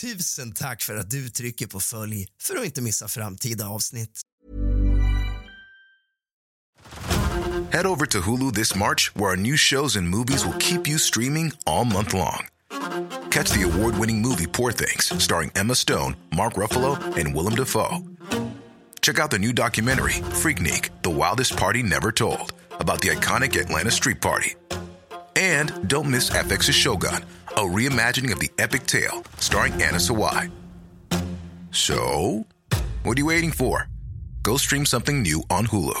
Tusen tack för att du trycker på följ för att inte missa framtida avsnitt. Head over to Hulu this March, where our new shows and movies will keep you streaming all month long. Catch the award winning movie Poor Things, starring Emma Stone, Mark Ruffalo, and Willem Dafoe. Check out the new documentary, Freaknik The Wildest Party Never Told, about the iconic Atlanta Street Party. And don't miss FX's Shogun, a reimagining of the epic tale, starring Anna Sawai. So, what are you waiting for? Go stream something new on Hulu.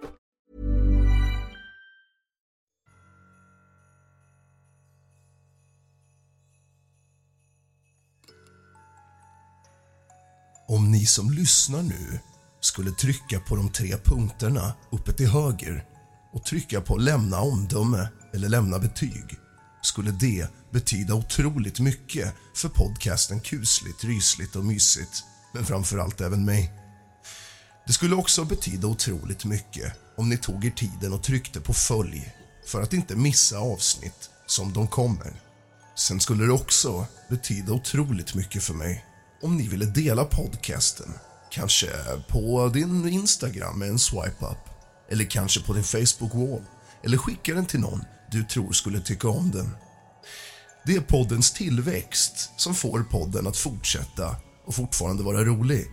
Om ni som lyssnar nu skulle trycka på de tre punkterna uppe till höger och trycka på lämna omdöme eller lämna betyg skulle det betyda otroligt mycket för podcasten kusligt, rysligt och mysigt men framför allt även mig. Det skulle också betyda otroligt mycket om ni tog er tiden och tryckte på följ för att inte missa avsnitt som de kommer. Sen skulle det också betyda otroligt mycket för mig om ni ville dela podcasten. Kanske på din Instagram med en swipe up. Eller kanske på din Facebook-wall. Eller skicka den till någon du tror skulle tycka om den. Det är poddens tillväxt som får podden att fortsätta och fortfarande vara rolig.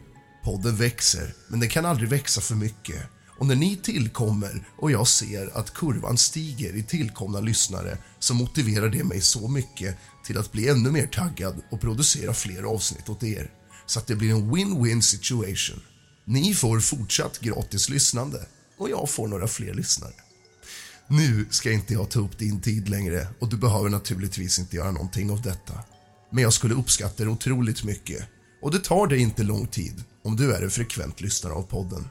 Podden växer, men den kan aldrig växa för mycket. Och när ni tillkommer och jag ser att kurvan stiger i tillkomna lyssnare så motiverar det mig så mycket till att bli ännu mer taggad och producera fler avsnitt åt er. Så att det blir en win-win situation. Ni får fortsatt gratis lyssnande och jag får några fler lyssnare. Nu ska inte jag ta upp din tid längre och du behöver naturligtvis inte göra någonting av detta. Men jag skulle uppskatta det otroligt mycket och det tar dig inte lång tid om du är en frekvent lyssnare av podden.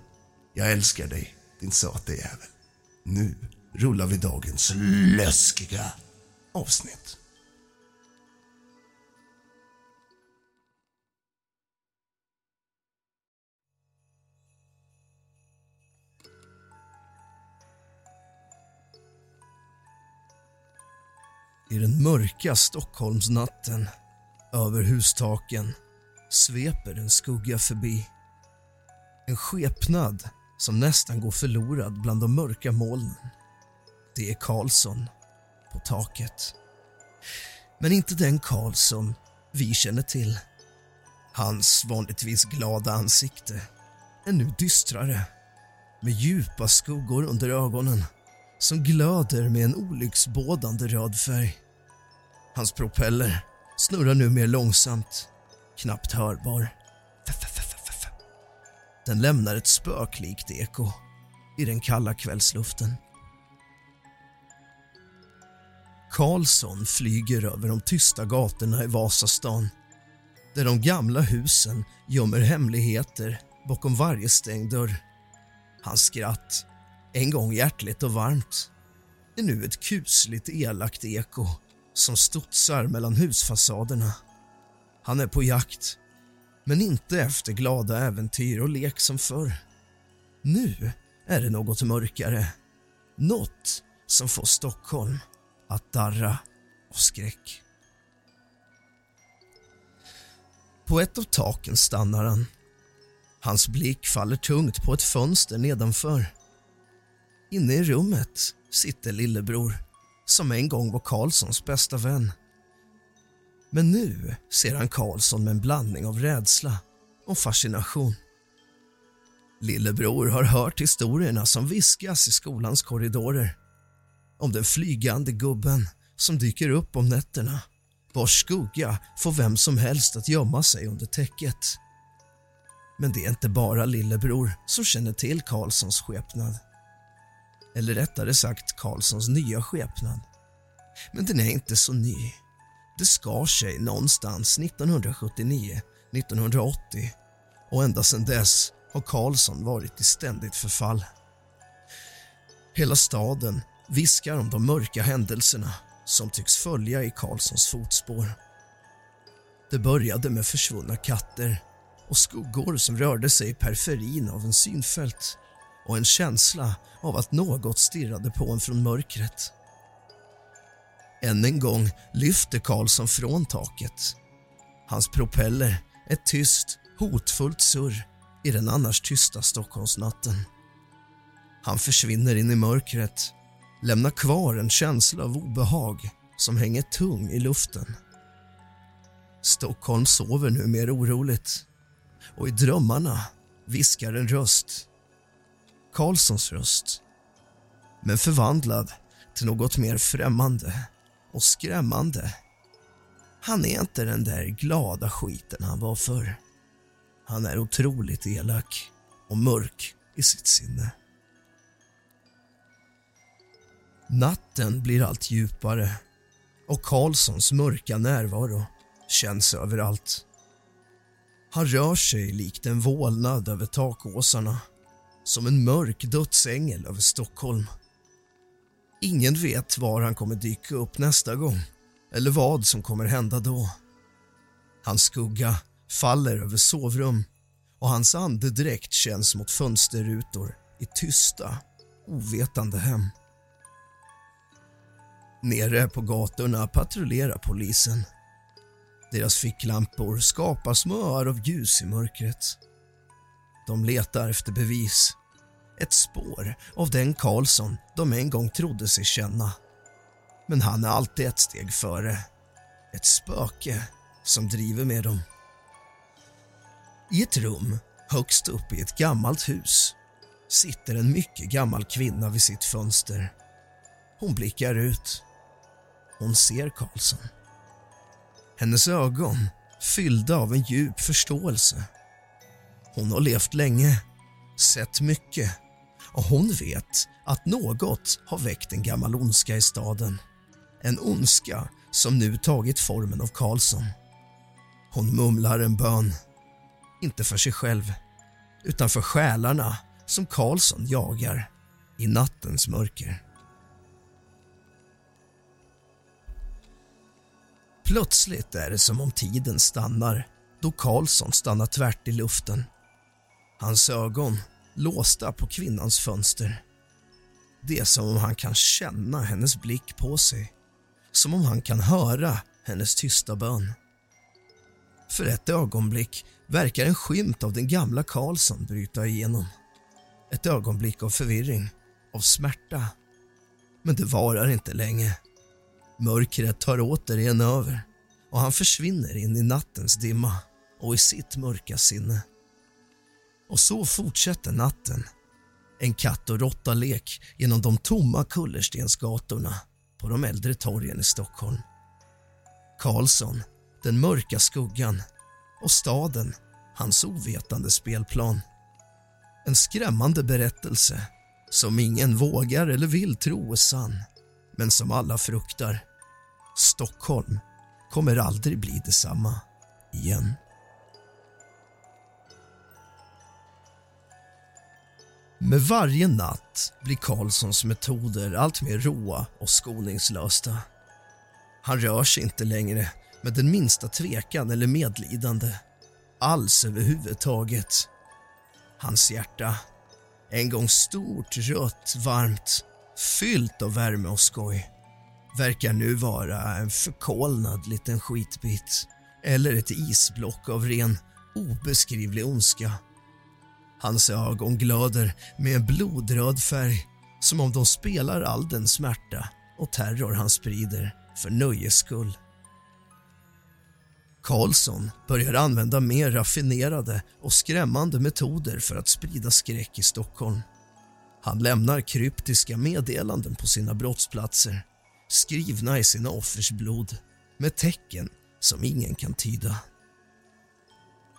Jag älskar dig, din söta jävel. Nu rullar vi dagens läskiga avsnitt. I den mörka Stockholmsnatten, över hustaken, sveper en skugga förbi. En skepnad som nästan går förlorad bland de mörka molnen. Det är Karlsson på taket. Men inte den Karlsson vi känner till. Hans vanligtvis glada ansikte är nu dystrare med djupa skuggor under ögonen som glöder med en olycksbådande röd färg. Hans propeller snurrar nu mer långsamt, knappt hörbar. Den lämnar ett spöklikt eko i den kalla kvällsluften. Karlsson flyger över de tysta gatorna i Vasastan där de gamla husen gömmer hemligheter bakom varje stängd dörr. Hans skratt en gång hjärtligt och varmt, är nu ett kusligt elakt eko som studsar mellan husfasaderna. Han är på jakt, men inte efter glada äventyr och lek som förr. Nu är det något mörkare. Något som får Stockholm att darra av skräck. På ett av taken stannar han. Hans blick faller tungt på ett fönster nedanför. Inne i rummet sitter lillebror som en gång var Karlssons bästa vän. Men nu ser han Karlsson med en blandning av rädsla och fascination. Lillebror har hört historierna som viskas i skolans korridorer om den flygande gubben som dyker upp om nätterna vars skugga får vem som helst att gömma sig under täcket. Men det är inte bara lillebror som känner till Karlssons skepnad. Eller rättare sagt Karlssons nya skepnad. Men den är inte så ny. Det skar sig någonstans 1979-1980 och ända sedan dess har Karlsson varit i ständigt förfall. Hela staden viskar om de mörka händelserna som tycks följa i Karlssons fotspår. Det började med försvunna katter och skuggor som rörde sig i periferin av en synfält och en känsla av att något stirrade på en från mörkret. Än en gång lyfter Karlsson från taket. Hans propeller ett tyst, hotfullt surr i den annars tysta Stockholmsnatten. Han försvinner in i mörkret, lämnar kvar en känsla av obehag som hänger tung i luften. Stockholm sover nu mer oroligt och i drömmarna viskar en röst. Karlssons röst, men förvandlad till något mer främmande och skrämmande. Han är inte den där glada skiten han var förr. Han är otroligt elak och mörk i sitt sinne. Natten blir allt djupare och Karlssons mörka närvaro känns överallt. Han rör sig likt en vålnad över takåsarna som en mörk dödsängel över Stockholm. Ingen vet var han kommer dyka upp nästa gång eller vad som kommer hända då. Hans skugga faller över sovrum och hans andedräkt känns mot fönsterrutor i tysta, ovetande hem. Nere på gatorna patrullerar polisen. Deras ficklampor skapar små öar av ljus i mörkret. De letar efter bevis. Ett spår av den Karlsson de en gång trodde sig känna. Men han är alltid ett steg före. Ett spöke som driver med dem. I ett rum högst upp i ett gammalt hus sitter en mycket gammal kvinna vid sitt fönster. Hon blickar ut. Hon ser Karlsson. Hennes ögon fyllda av en djup förståelse. Hon har levt länge, sett mycket och hon vet att något har väckt en gammal ondska i staden. En ondska som nu tagit formen av Karlsson. Hon mumlar en bön. Inte för sig själv, utan för själarna som Karlsson jagar i nattens mörker. Plötsligt är det som om tiden stannar då Karlsson stannar tvärt i luften. Hans ögon låsta på kvinnans fönster. Det är som om han kan känna hennes blick på sig. Som om han kan höra hennes tysta bön. För ett ögonblick verkar en skymt av den gamla Karlsson bryta igenom. Ett ögonblick av förvirring, av smärta. Men det varar inte länge. Mörkret tar återigen över och han försvinner in i nattens dimma och i sitt mörka sinne. Och så fortsätter natten. En katt och råtta-lek genom de tomma kullerstensgatorna på de äldre torgen i Stockholm. Karlsson, den mörka skuggan och staden, hans ovetande spelplan. En skrämmande berättelse som ingen vågar eller vill tro är sann, men som alla fruktar. Stockholm kommer aldrig bli detsamma igen. Med varje natt blir Karlssons metoder allt mer råa och skoningslösa. Han rör sig inte längre med den minsta tvekan eller medlidande alls överhuvudtaget. Hans hjärta, en gång stort, rött, varmt fyllt av värme och skoj verkar nu vara en förkolnad liten skitbit eller ett isblock av ren obeskrivlig ondska. Hans ögon glöder med en blodröd färg som om de spelar all den smärta och terror han sprider för nöjes skull. Karlsson börjar använda mer raffinerade och skrämmande metoder för att sprida skräck i Stockholm. Han lämnar kryptiska meddelanden på sina brottsplatser skrivna i sina offers blod med tecken som ingen kan tyda.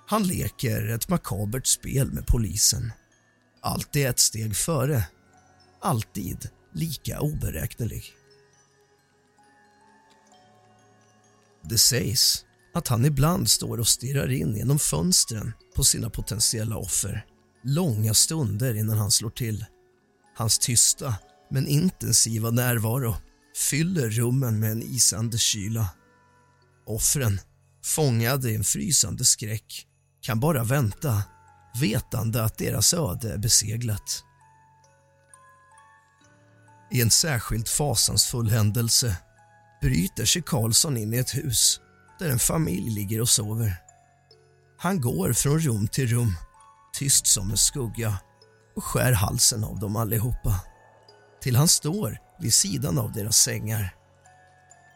Han leker ett makabert spel med polisen. Alltid ett steg före. Alltid lika oberäknelig. Det sägs att han ibland står och stirrar in genom fönstren på sina potentiella offer långa stunder innan han slår till. Hans tysta men intensiva närvaro fyller rummen med en isande kyla. Offren, fångade i en frysande skräck, kan bara vänta vetande att deras öde är beseglat. I en särskilt fasansfull händelse bryter sig Karlsson in i ett hus där en familj ligger och sover. Han går från rum till rum, tyst som en skugga och skär halsen av dem allihopa. Till han står vid sidan av deras sängar.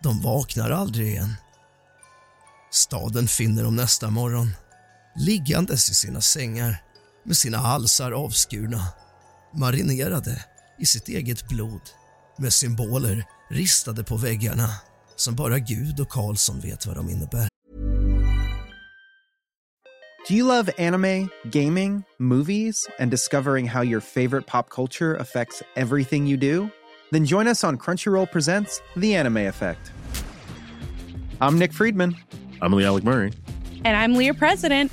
De vaknar aldrig igen. Staden finner dem nästa morgon liggandes i sina sängar med sina halsar avskurna, marinerade i sitt eget blod med symboler ristade på väggarna som bara Gud och Karlsson vet vad de innebär. Do you love anime, gaming, movies, and discovering how your favorite pop culture affects everything you do? Then join us on Crunchyroll Presents The Anime Effect. I'm Nick Friedman. I'm Lee Alec Murray. And I'm Leah President.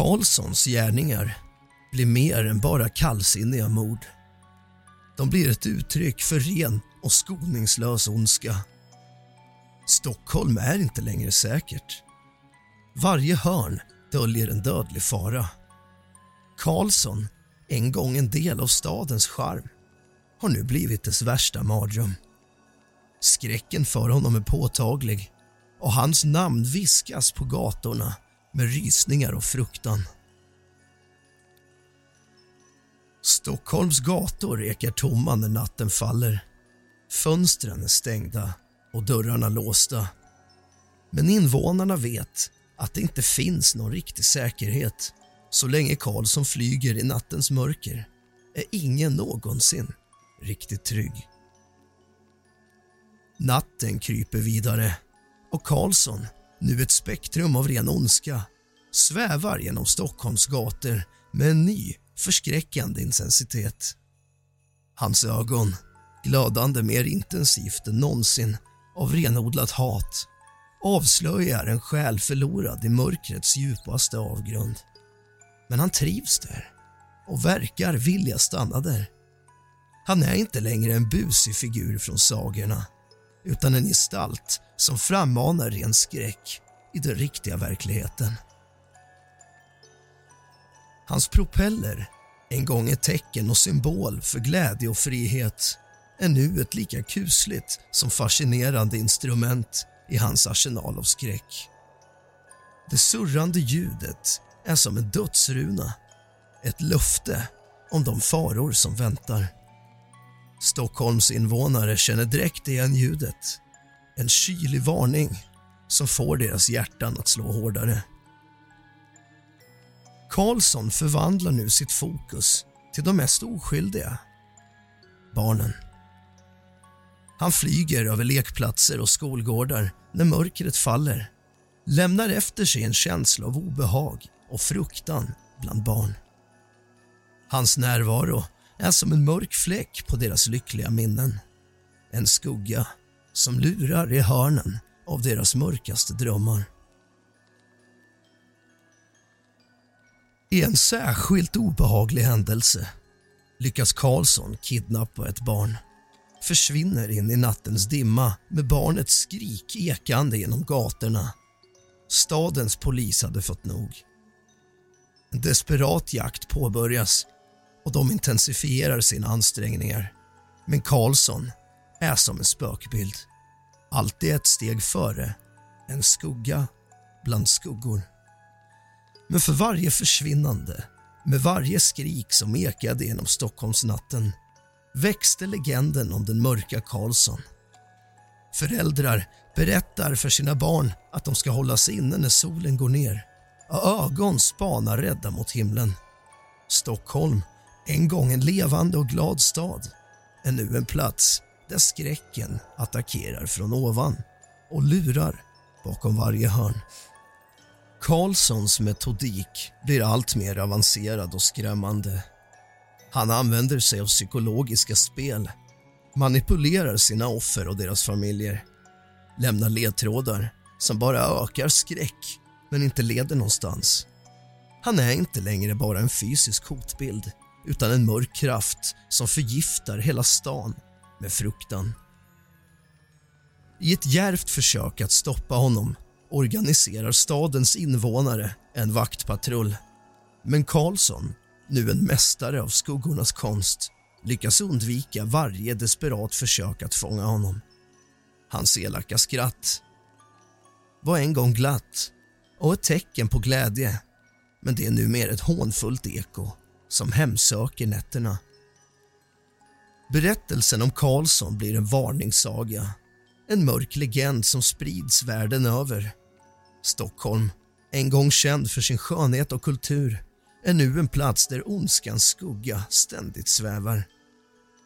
Karlssons gärningar blir mer än bara kallsinniga mord. De blir ett uttryck för ren och skoningslös ondska. Stockholm är inte längre säkert. Varje hörn döljer en dödlig fara. Karlsson, en gång en del av stadens charm, har nu blivit dess värsta mardröm. Skräcken för honom är påtaglig och hans namn viskas på gatorna med rysningar och fruktan. Stockholms gator ekar tomma när natten faller. Fönstren är stängda och dörrarna låsta. Men invånarna vet att det inte finns någon riktig säkerhet. Så länge Karlsson flyger i nattens mörker är ingen någonsin riktigt trygg. Natten kryper vidare och Karlsson, nu ett spektrum av ren ondska, svävar genom Stockholms gator med en ny, förskräckande intensitet. Hans ögon, glödande mer intensivt än någonsin av renodlat hat, avslöjar en själ förlorad i mörkrets djupaste avgrund. Men han trivs där och verkar vilja stanna där. Han är inte längre en busig figur från sagorna utan en gestalt som frammanar ren skräck i den riktiga verkligheten. Hans propeller, en gång ett tecken och symbol för glädje och frihet är nu ett lika kusligt som fascinerande instrument i hans arsenal av skräck. Det surrande ljudet är som en dödsruna, ett löfte om de faror som väntar. Stockholms invånare känner direkt igen ljudet. En kylig varning som får deras hjärtan att slå hårdare. Karlsson förvandlar nu sitt fokus till de mest oskyldiga. Barnen. Han flyger över lekplatser och skolgårdar när mörkret faller lämnar efter sig en känsla av obehag och fruktan bland barn. Hans närvaro är som en mörk fläck på deras lyckliga minnen. En skugga som lurar i hörnen av deras mörkaste drömmar. I en särskilt obehaglig händelse lyckas Karlsson kidnappa ett barn försvinner in i nattens dimma med barnets skrik ekande genom gatorna. Stadens polis hade fått nog. En desperat jakt påbörjas och de intensifierar sina ansträngningar. Men Karlsson är som en spökbild. Alltid ett steg före, en skugga bland skuggor. Men för varje försvinnande, med varje skrik som ekade genom Stockholmsnatten växte legenden om den mörka Karlsson. Föräldrar berättar för sina barn att de ska hålla sig inne när solen går ner och ögon spanar rädda mot himlen. Stockholm, en gång en levande och glad stad, är nu en plats där skräcken attackerar från ovan och lurar bakom varje hörn. Karlssons metodik blir allt mer avancerad och skrämmande. Han använder sig av psykologiska spel, manipulerar sina offer och deras familjer, lämnar ledtrådar som bara ökar skräck men inte leder någonstans. Han är inte längre bara en fysisk hotbild utan en mörk kraft som förgiftar hela stan med fruktan. I ett djärvt försök att stoppa honom organiserar stadens invånare en vaktpatrull. Men Karlsson, nu en mästare av skuggornas konst, lyckas undvika varje desperat försök att fånga honom. Hans elaka skratt var en gång glatt och ett tecken på glädje men det är numera ett hånfullt eko som hemsöker nätterna. Berättelsen om Karlsson blir en varningssaga. En mörk legend som sprids världen över. Stockholm, en gång känd för sin skönhet och kultur är nu en plats där ondskans skugga ständigt svävar.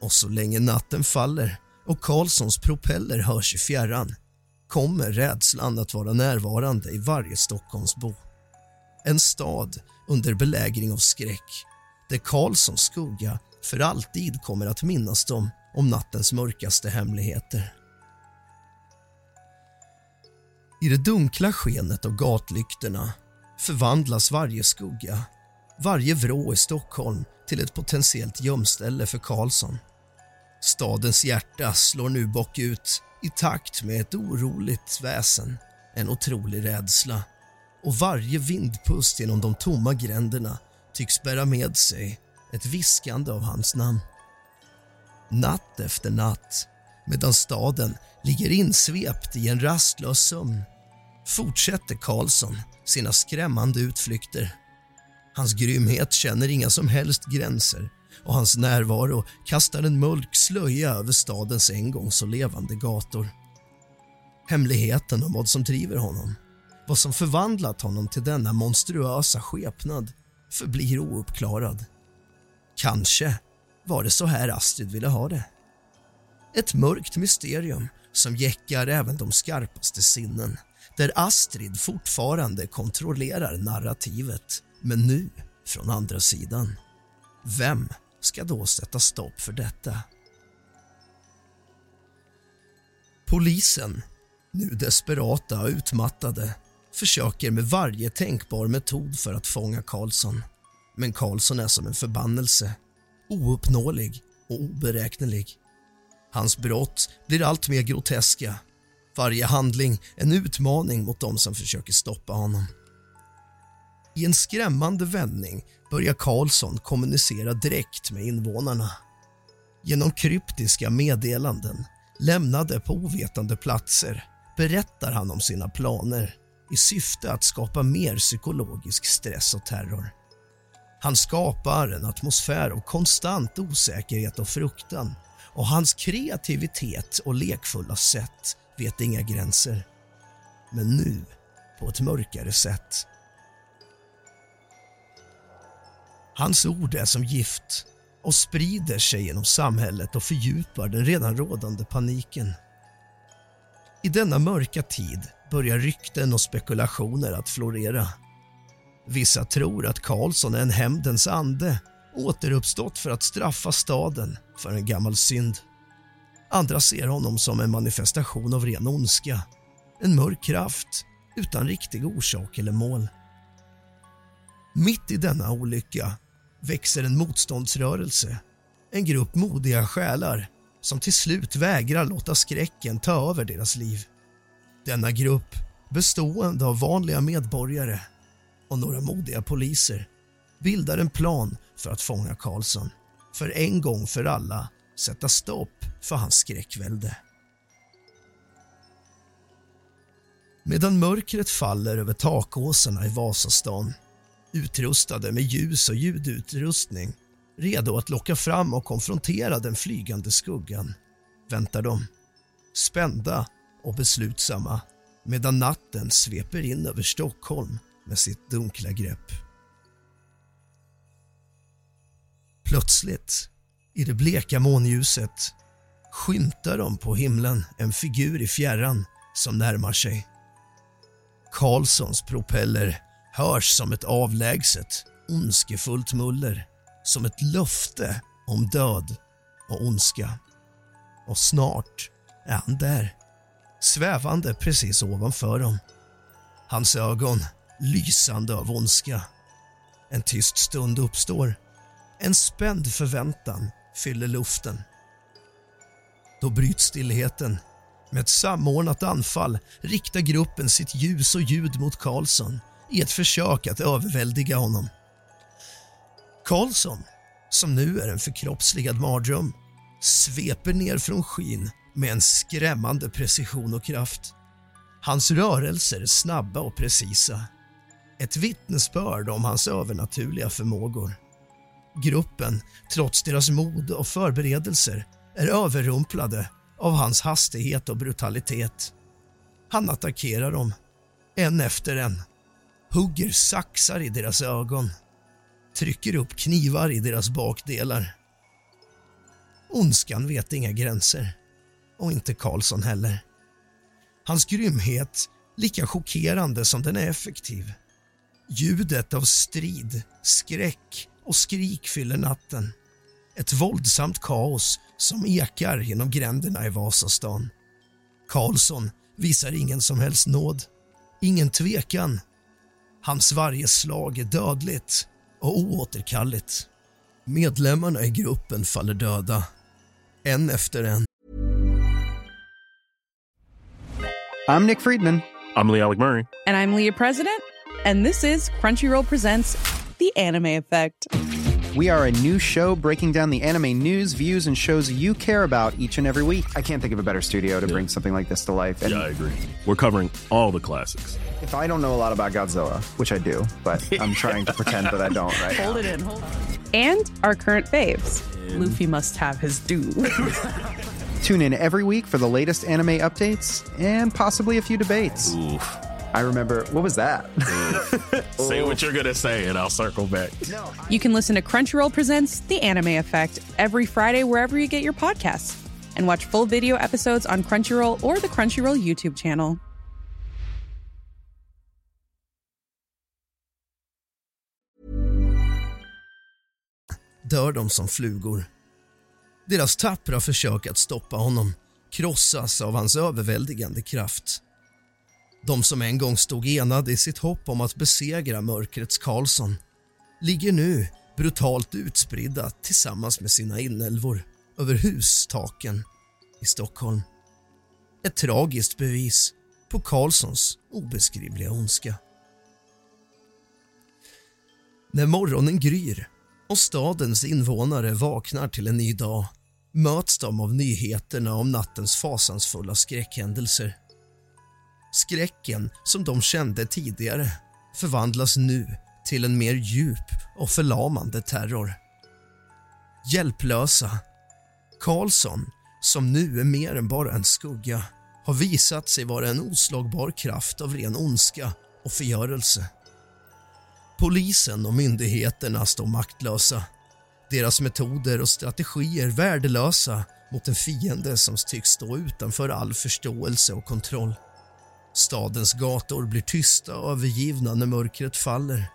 Och så länge natten faller och Karlssons propeller hörs i fjärran kommer rädslan att vara närvarande i varje Stockholmsbo. En stad under belägring av skräck där Karlssons skugga för alltid kommer att minnas dem om nattens mörkaste hemligheter. I det dunkla skenet av gatlyktorna förvandlas varje skugga, varje vrå i Stockholm till ett potentiellt gömställe för Karlsson. Stadens hjärta slår nu bakut i takt med ett oroligt väsen, en otrolig rädsla och varje vindpust genom de tomma gränderna tycks bära med sig ett viskande av hans namn. Natt efter natt, medan staden ligger insvept i en rastlös sömn fortsätter Karlsson sina skrämmande utflykter. Hans grymhet känner inga som helst gränser och hans närvaro kastar en mörk slöja över stadens en gång så levande gator. Hemligheten om vad som driver honom, vad som förvandlat honom till denna monstruösa skepnad förblir ouppklarad. Kanske var det så här Astrid ville ha det. Ett mörkt mysterium som jäckar även de skarpaste sinnen där Astrid fortfarande kontrollerar narrativet, men nu från andra sidan. Vem ska då sätta stopp för detta? Polisen, nu desperata och utmattade försöker med varje tänkbar metod för att fånga Karlsson. Men Karlsson är som en förbannelse, ouppnåelig och oberäknelig. Hans brott blir allt mer groteska varje handling en utmaning mot dem som försöker stoppa honom. I en skrämmande vändning börjar Karlsson kommunicera direkt med invånarna. Genom kryptiska meddelanden lämnade på ovetande platser berättar han om sina planer i syfte att skapa mer psykologisk stress och terror. Han skapar en atmosfär av konstant osäkerhet och fruktan och hans kreativitet och lekfulla sätt vet inga gränser. Men nu på ett mörkare sätt. Hans ord är som gift och sprider sig genom samhället och fördjupar den redan rådande paniken. I denna mörka tid börjar rykten och spekulationer att florera. Vissa tror att Karlsson är en hämndens ande återuppstått för att straffa staden för en gammal synd. Andra ser honom som en manifestation av ren ondska. En mörk kraft utan riktig orsak eller mål. Mitt i denna olycka växer en motståndsrörelse. En grupp modiga själar som till slut vägrar låta skräcken ta över deras liv. Denna grupp, bestående av vanliga medborgare och några modiga poliser, bildar en plan för att fånga Karlsson. För en gång för alla sätta stopp för hans skräckvälde. Medan mörkret faller över takåsarna i Vasastan utrustade med ljus och ljudutrustning redo att locka fram och konfrontera den flygande skuggan väntar de, spända och beslutsamma medan natten sveper in över Stockholm med sitt dunkla grepp. Plötsligt, i det bleka månljuset skymtar de på himlen en figur i fjärran som närmar sig. Karlssons propeller hörs som ett avlägset, ondskefullt muller som ett löfte om död och ondska. Och snart är han där, svävande precis ovanför dem. Hans ögon lysande av ondska. En tyst stund uppstår. En spänd förväntan fyller luften. Då bryts stillheten. Med ett samordnat anfall riktar gruppen sitt ljus och ljud mot Karlsson i ett försök att överväldiga honom. Karlsson, som nu är en förkroppsligad mardröm, sveper ner från skyn med en skrämmande precision och kraft. Hans rörelser är snabba och precisa. Ett vittnesbörd om hans övernaturliga förmågor. Gruppen, trots deras mod och förberedelser, är överrumplade av hans hastighet och brutalitet. Han attackerar dem, en efter en, hugger saxar i deras ögon, trycker upp knivar i deras bakdelar. Ondskan vet inga gränser, och inte Karlsson heller. Hans grymhet lika chockerande som den är effektiv. Ljudet av strid, skräck och skrik fyller natten. Ett våldsamt kaos som ekar genom gränderna i Vasastan. Karlsson visar ingen som helst nåd, ingen tvekan. Hans varje slag är dödligt och oåterkalleligt. Medlemmarna i gruppen faller döda, en efter en. I'm Nick Friedman. I'm Lee Alec Murray. And I'm Leah President, and this is Crunchyroll Presents The Anime Effect. We are a new show breaking down the anime news, views, and shows you care about each and every week. I can't think of a better studio to bring something like this to life. And Yeah, I agree. We're covering all the classics. if I don't know a lot about Godzilla, which I do, but I'm trying to pretend that I don't right Hold now. it in. Hold it. And our current faves. Luffy must have his due. Tune in every week for the latest anime updates and possibly a few debates. Oof. I remember, what was that? Mm. Say what you're going to say, and I'll circle back. You can listen to Crunchyroll Presents The Anime Effect every Friday wherever you get your podcasts. And watch full video episodes on Crunchyroll or the Crunchyroll YouTube channel. dör de som flugor. Deras tappra försök att stoppa honom krossas av hans överväldigande kraft. De som en gång stod enade i sitt hopp om att besegra mörkrets Karlsson ligger nu brutalt utspridda tillsammans med sina inälvor över hustaken i Stockholm. Ett tragiskt bevis på Karlssons obeskrivliga ondska. När morgonen gryr och stadens invånare vaknar till en ny dag möts de av nyheterna om nattens fasansfulla skräckhändelser. Skräcken som de kände tidigare förvandlas nu till en mer djup och förlamande terror. Hjälplösa. Karlsson, som nu är mer än bara en skugga har visat sig vara en oslagbar kraft av ren ondska och förgörelse. Polisen och myndigheterna står maktlösa. Deras metoder och strategier värdelösa mot en fiende som tycks stå utanför all förståelse och kontroll. Stadens gator blir tysta och övergivna när mörkret faller.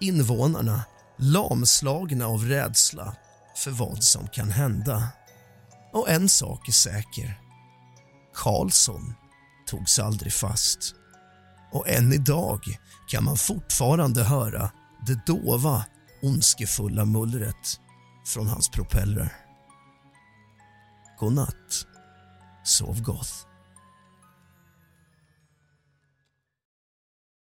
Invånarna lamslagna av rädsla för vad som kan hända. Och en sak är säker. Karlsson togs aldrig fast. Och än idag kan man fortfarande höra det dova, ondskefulla mullret från hans propellrar. God natt. Sov gott.